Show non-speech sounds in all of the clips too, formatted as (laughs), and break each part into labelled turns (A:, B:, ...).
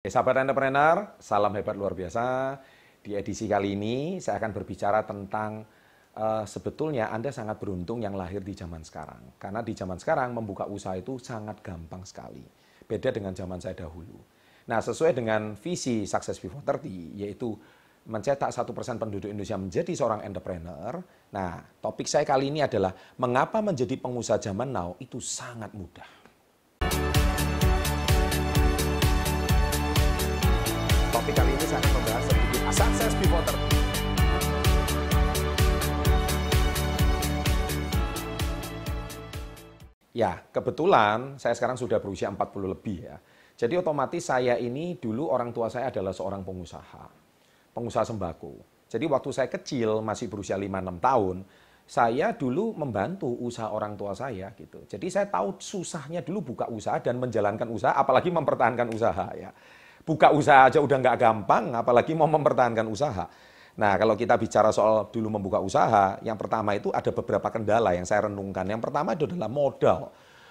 A: Sahabat entrepreneur, salam hebat luar biasa. Di edisi kali ini saya akan berbicara tentang uh, sebetulnya Anda sangat beruntung yang lahir di zaman sekarang. Karena di zaman sekarang membuka usaha itu sangat gampang sekali. Beda dengan zaman saya dahulu. Nah, sesuai dengan visi Success Before 30, yaitu mencetak satu persen penduduk Indonesia menjadi seorang entrepreneur. Nah, topik saya kali ini adalah mengapa menjadi pengusaha zaman now itu sangat mudah. Ya, kebetulan saya sekarang sudah berusia 40 lebih ya. Jadi otomatis saya ini dulu orang tua saya adalah seorang pengusaha. Pengusaha sembako. Jadi waktu saya kecil, masih berusia 5-6 tahun, saya dulu membantu usaha orang tua saya gitu. Jadi saya tahu susahnya dulu buka usaha dan menjalankan usaha, apalagi mempertahankan usaha ya buka usaha aja udah nggak gampang, apalagi mau mempertahankan usaha. Nah, kalau kita bicara soal dulu membuka usaha, yang pertama itu ada beberapa kendala yang saya renungkan. Yang pertama itu adalah modal.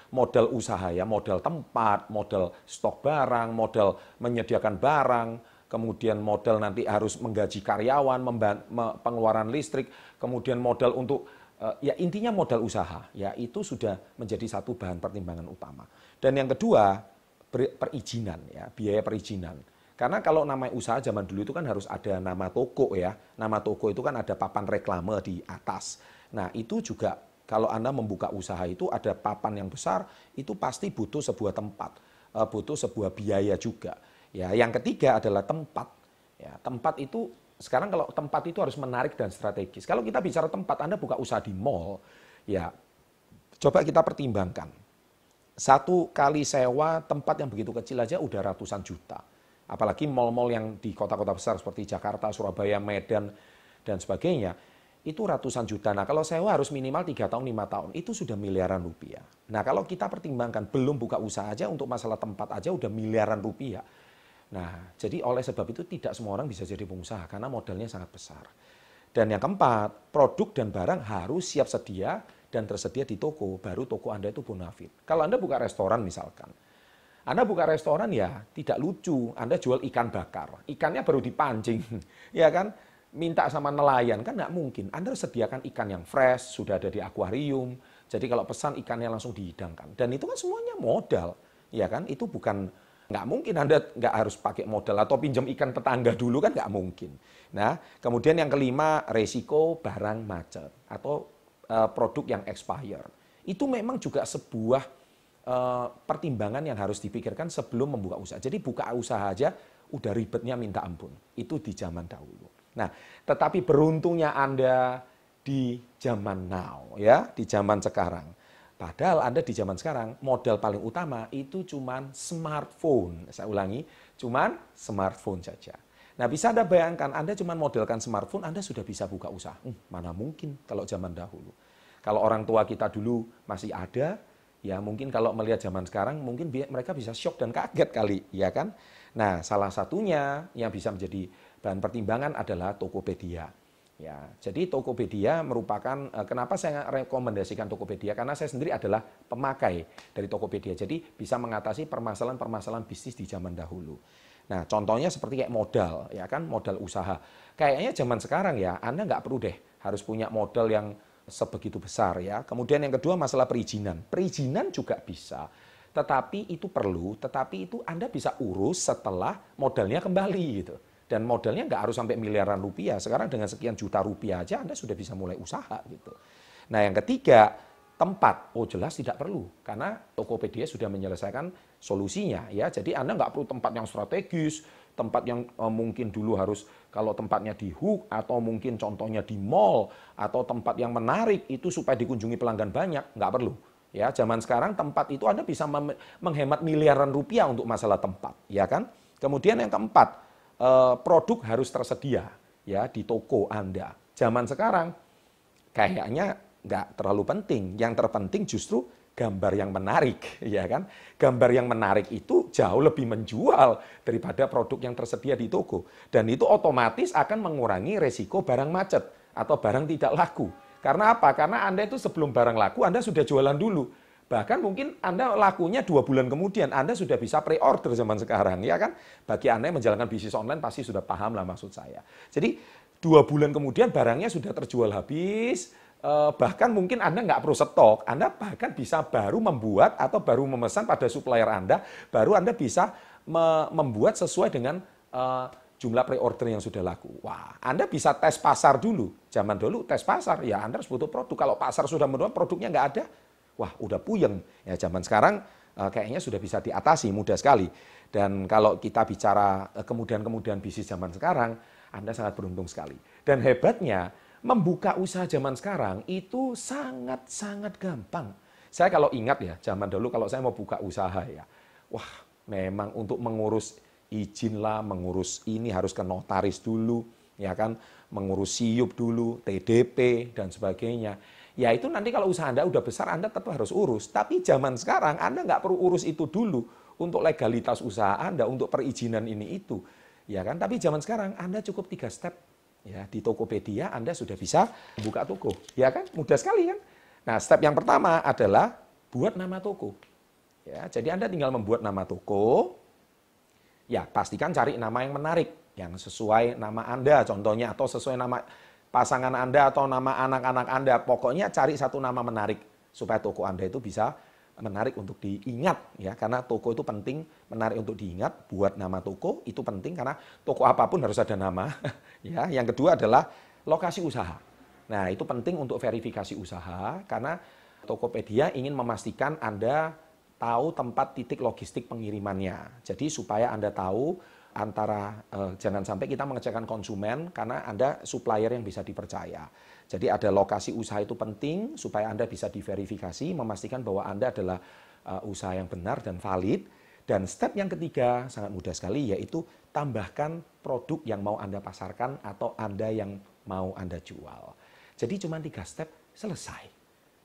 A: Modal usaha ya, modal tempat, modal stok barang, modal menyediakan barang, kemudian modal nanti harus menggaji karyawan, pengeluaran listrik, kemudian modal untuk eh, ya intinya modal usaha ya itu sudah menjadi satu bahan pertimbangan utama. Dan yang kedua, perizinan ya, biaya perizinan. Karena kalau nama usaha zaman dulu itu kan harus ada nama toko ya. Nama toko itu kan ada papan reklame di atas. Nah, itu juga kalau Anda membuka usaha itu ada papan yang besar, itu pasti butuh sebuah tempat, eh, butuh sebuah biaya juga. Ya, yang ketiga adalah tempat. Ya, tempat itu sekarang kalau tempat itu harus menarik dan strategis. Kalau kita bicara tempat, Anda buka usaha di mall, ya coba kita pertimbangkan satu kali sewa tempat yang begitu kecil aja udah ratusan juta. Apalagi mal-mal yang di kota-kota besar seperti Jakarta, Surabaya, Medan, dan sebagainya. Itu ratusan juta. Nah kalau sewa harus minimal 3 tahun, 5 tahun. Itu sudah miliaran rupiah. Nah kalau kita pertimbangkan belum buka usaha aja untuk masalah tempat aja udah miliaran rupiah. Nah jadi oleh sebab itu tidak semua orang bisa jadi pengusaha karena modalnya sangat besar. Dan yang keempat, produk dan barang harus siap sedia dan tersedia di toko, baru toko Anda itu bonafit. Kalau Anda buka restoran misalkan, Anda buka restoran ya tidak lucu, Anda jual ikan bakar, ikannya baru dipancing, (laughs) ya kan? Minta sama nelayan kan nggak mungkin. Anda sediakan ikan yang fresh, sudah ada di akuarium. Jadi kalau pesan ikannya langsung dihidangkan. Dan itu kan semuanya modal, ya kan? Itu bukan nggak mungkin Anda nggak harus pakai modal atau pinjam ikan tetangga dulu kan nggak mungkin. Nah, kemudian yang kelima resiko barang macet atau Eh, produk yang expire. Itu memang juga sebuah pertimbangan yang harus dipikirkan sebelum membuka usaha. Jadi buka usaha aja udah ribetnya minta ampun. Itu di zaman dahulu. Nah, tetapi beruntungnya Anda di zaman now ya, di zaman sekarang. Padahal Anda di zaman sekarang modal paling utama itu cuman smartphone. Saya ulangi, cuman smartphone saja. Nah, bisa Anda bayangkan, Anda cuma modelkan smartphone, Anda sudah bisa buka usaha. Hmm, mana mungkin kalau zaman dahulu. Kalau orang tua kita dulu masih ada, ya mungkin kalau melihat zaman sekarang, mungkin mereka bisa shock dan kaget kali, ya kan? Nah, salah satunya yang bisa menjadi bahan pertimbangan adalah Tokopedia. Ya, jadi Tokopedia merupakan eh, kenapa saya rekomendasikan Tokopedia karena saya sendiri adalah pemakai dari Tokopedia. Jadi bisa mengatasi permasalahan-permasalahan bisnis di zaman dahulu. Nah, contohnya seperti kayak modal, ya kan, modal usaha. Kayaknya zaman sekarang ya, Anda nggak perlu deh harus punya modal yang sebegitu besar ya. Kemudian yang kedua masalah perizinan. Perizinan juga bisa, tetapi itu perlu, tetapi itu Anda bisa urus setelah modalnya kembali gitu. Dan modalnya nggak harus sampai miliaran rupiah. Sekarang dengan sekian juta rupiah aja Anda sudah bisa mulai usaha gitu. Nah yang ketiga, tempat. Oh jelas tidak perlu karena Tokopedia sudah menyelesaikan solusinya ya. Jadi Anda nggak perlu tempat yang strategis, tempat yang uh, mungkin dulu harus kalau tempatnya di hook atau mungkin contohnya di mall atau tempat yang menarik itu supaya dikunjungi pelanggan banyak nggak perlu. Ya zaman sekarang tempat itu Anda bisa menghemat miliaran rupiah untuk masalah tempat, ya kan? Kemudian yang keempat uh, produk harus tersedia ya di toko Anda. Zaman sekarang kayaknya nggak terlalu penting. Yang terpenting justru gambar yang menarik, (laughs) ya kan? Gambar yang menarik itu jauh lebih menjual daripada produk yang tersedia di toko. Dan itu otomatis akan mengurangi resiko barang macet atau barang tidak laku. Karena apa? Karena Anda itu sebelum barang laku, Anda sudah jualan dulu. Bahkan mungkin Anda lakunya dua bulan kemudian, Anda sudah bisa pre-order zaman sekarang, ya kan? Bagi Anda yang menjalankan bisnis online pasti sudah paham lah maksud saya. Jadi dua bulan kemudian barangnya sudah terjual habis, bahkan mungkin Anda nggak perlu stok, Anda bahkan bisa baru membuat atau baru memesan pada supplier Anda, baru Anda bisa membuat sesuai dengan eh, jumlah pre-order yang sudah laku. Wah, Anda bisa tes pasar dulu. Zaman dulu tes pasar, ya Anda harus butuh produk. Kalau pasar sudah menuang, produknya nggak ada, wah udah puyeng. Ya zaman sekarang uh, kayaknya sudah bisa diatasi mudah sekali. Dan kalau kita bicara kemudian-kemudian bisnis zaman sekarang, Anda sangat beruntung sekali. Dan hebatnya, membuka usaha zaman sekarang itu sangat-sangat gampang. Saya kalau ingat ya, zaman dulu kalau saya mau buka usaha ya, wah memang untuk mengurus izin lah, mengurus ini harus ke notaris dulu, ya kan, mengurus siup dulu, TDP dan sebagainya ya itu nanti kalau usaha Anda udah besar, Anda tetap harus urus. Tapi zaman sekarang Anda nggak perlu urus itu dulu untuk legalitas usaha Anda, untuk perizinan ini itu. Ya kan? Tapi zaman sekarang Anda cukup tiga step. Ya, di Tokopedia Anda sudah bisa buka toko. Ya kan? Mudah sekali kan? Nah, step yang pertama adalah buat nama toko. Ya, jadi Anda tinggal membuat nama toko. Ya, pastikan cari nama yang menarik, yang sesuai nama Anda contohnya atau sesuai nama pasangan Anda atau nama anak-anak Anda. Pokoknya cari satu nama menarik supaya toko Anda itu bisa menarik untuk diingat ya. Karena toko itu penting menarik untuk diingat. Buat nama toko itu penting. Karena toko apa pun harus ada nama (laughs) ya. Yang kedua adalah lokasi usaha. Nah itu penting untuk verifikasi usaha. Karena Tokopedia ingin memastikan Anda tahu tempat titik logistik pengirimannya. Jadi supaya Anda tahu antara uh, jangan sampai kita mengecewakan konsumen karena Anda supplier yang bisa dipercaya. Jadi ada lokasi usaha itu penting supaya Anda bisa diverifikasi, memastikan bahwa Anda adalah uh, usaha yang benar dan valid. Dan step yang ketiga sangat mudah sekali yaitu tambahkan produk yang mau Anda pasarkan atau Anda yang mau Anda jual. Jadi cuma tiga step selesai.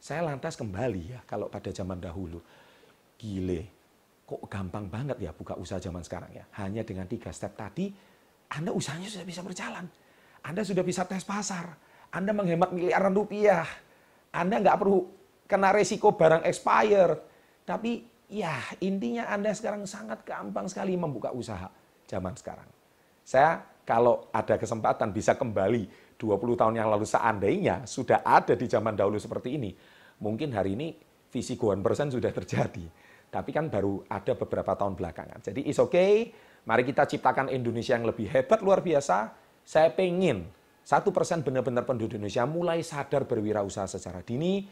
A: Saya lantas kembali ya kalau pada zaman dahulu. Gile, kok gampang banget ya buka usaha zaman sekarang ya. Hanya dengan tiga step tadi, Anda usahanya sudah bisa berjalan. Anda sudah bisa tes pasar. Anda menghemat miliaran rupiah. Anda nggak perlu kena resiko barang expire. Tapi ya intinya Anda sekarang sangat gampang sekali membuka usaha zaman sekarang. Saya kalau ada kesempatan bisa kembali 20 tahun yang lalu seandainya sudah ada di zaman dahulu seperti ini, mungkin hari ini visi persen sudah terjadi tapi kan baru ada beberapa tahun belakangan. Jadi is okay, mari kita ciptakan Indonesia yang lebih hebat, luar biasa. Saya pengen satu persen benar-benar penduduk Indonesia mulai sadar berwirausaha secara dini,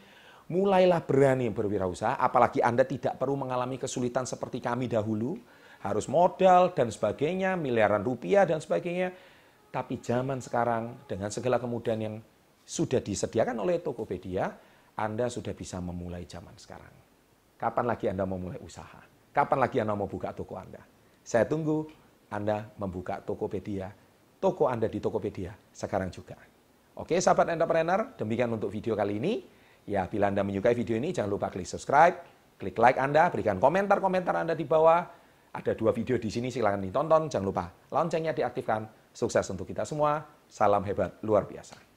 A: mulailah berani berwirausaha, apalagi Anda tidak perlu mengalami kesulitan seperti kami dahulu, harus modal dan sebagainya, miliaran rupiah dan sebagainya. Tapi zaman sekarang dengan segala kemudahan yang sudah disediakan oleh Tokopedia, Anda sudah bisa memulai zaman sekarang. Kapan lagi Anda mau mulai usaha? Kapan lagi Anda mau buka toko Anda? Saya tunggu Anda membuka Tokopedia. Toko Anda di Tokopedia sekarang juga. Oke, sahabat entrepreneur, demikian untuk video kali ini. Ya, bila Anda menyukai video ini, jangan lupa klik subscribe, klik like Anda, berikan komentar-komentar Anda di bawah. Ada dua video di sini, silahkan ditonton. Jangan lupa loncengnya diaktifkan. Sukses untuk kita semua. Salam hebat luar biasa.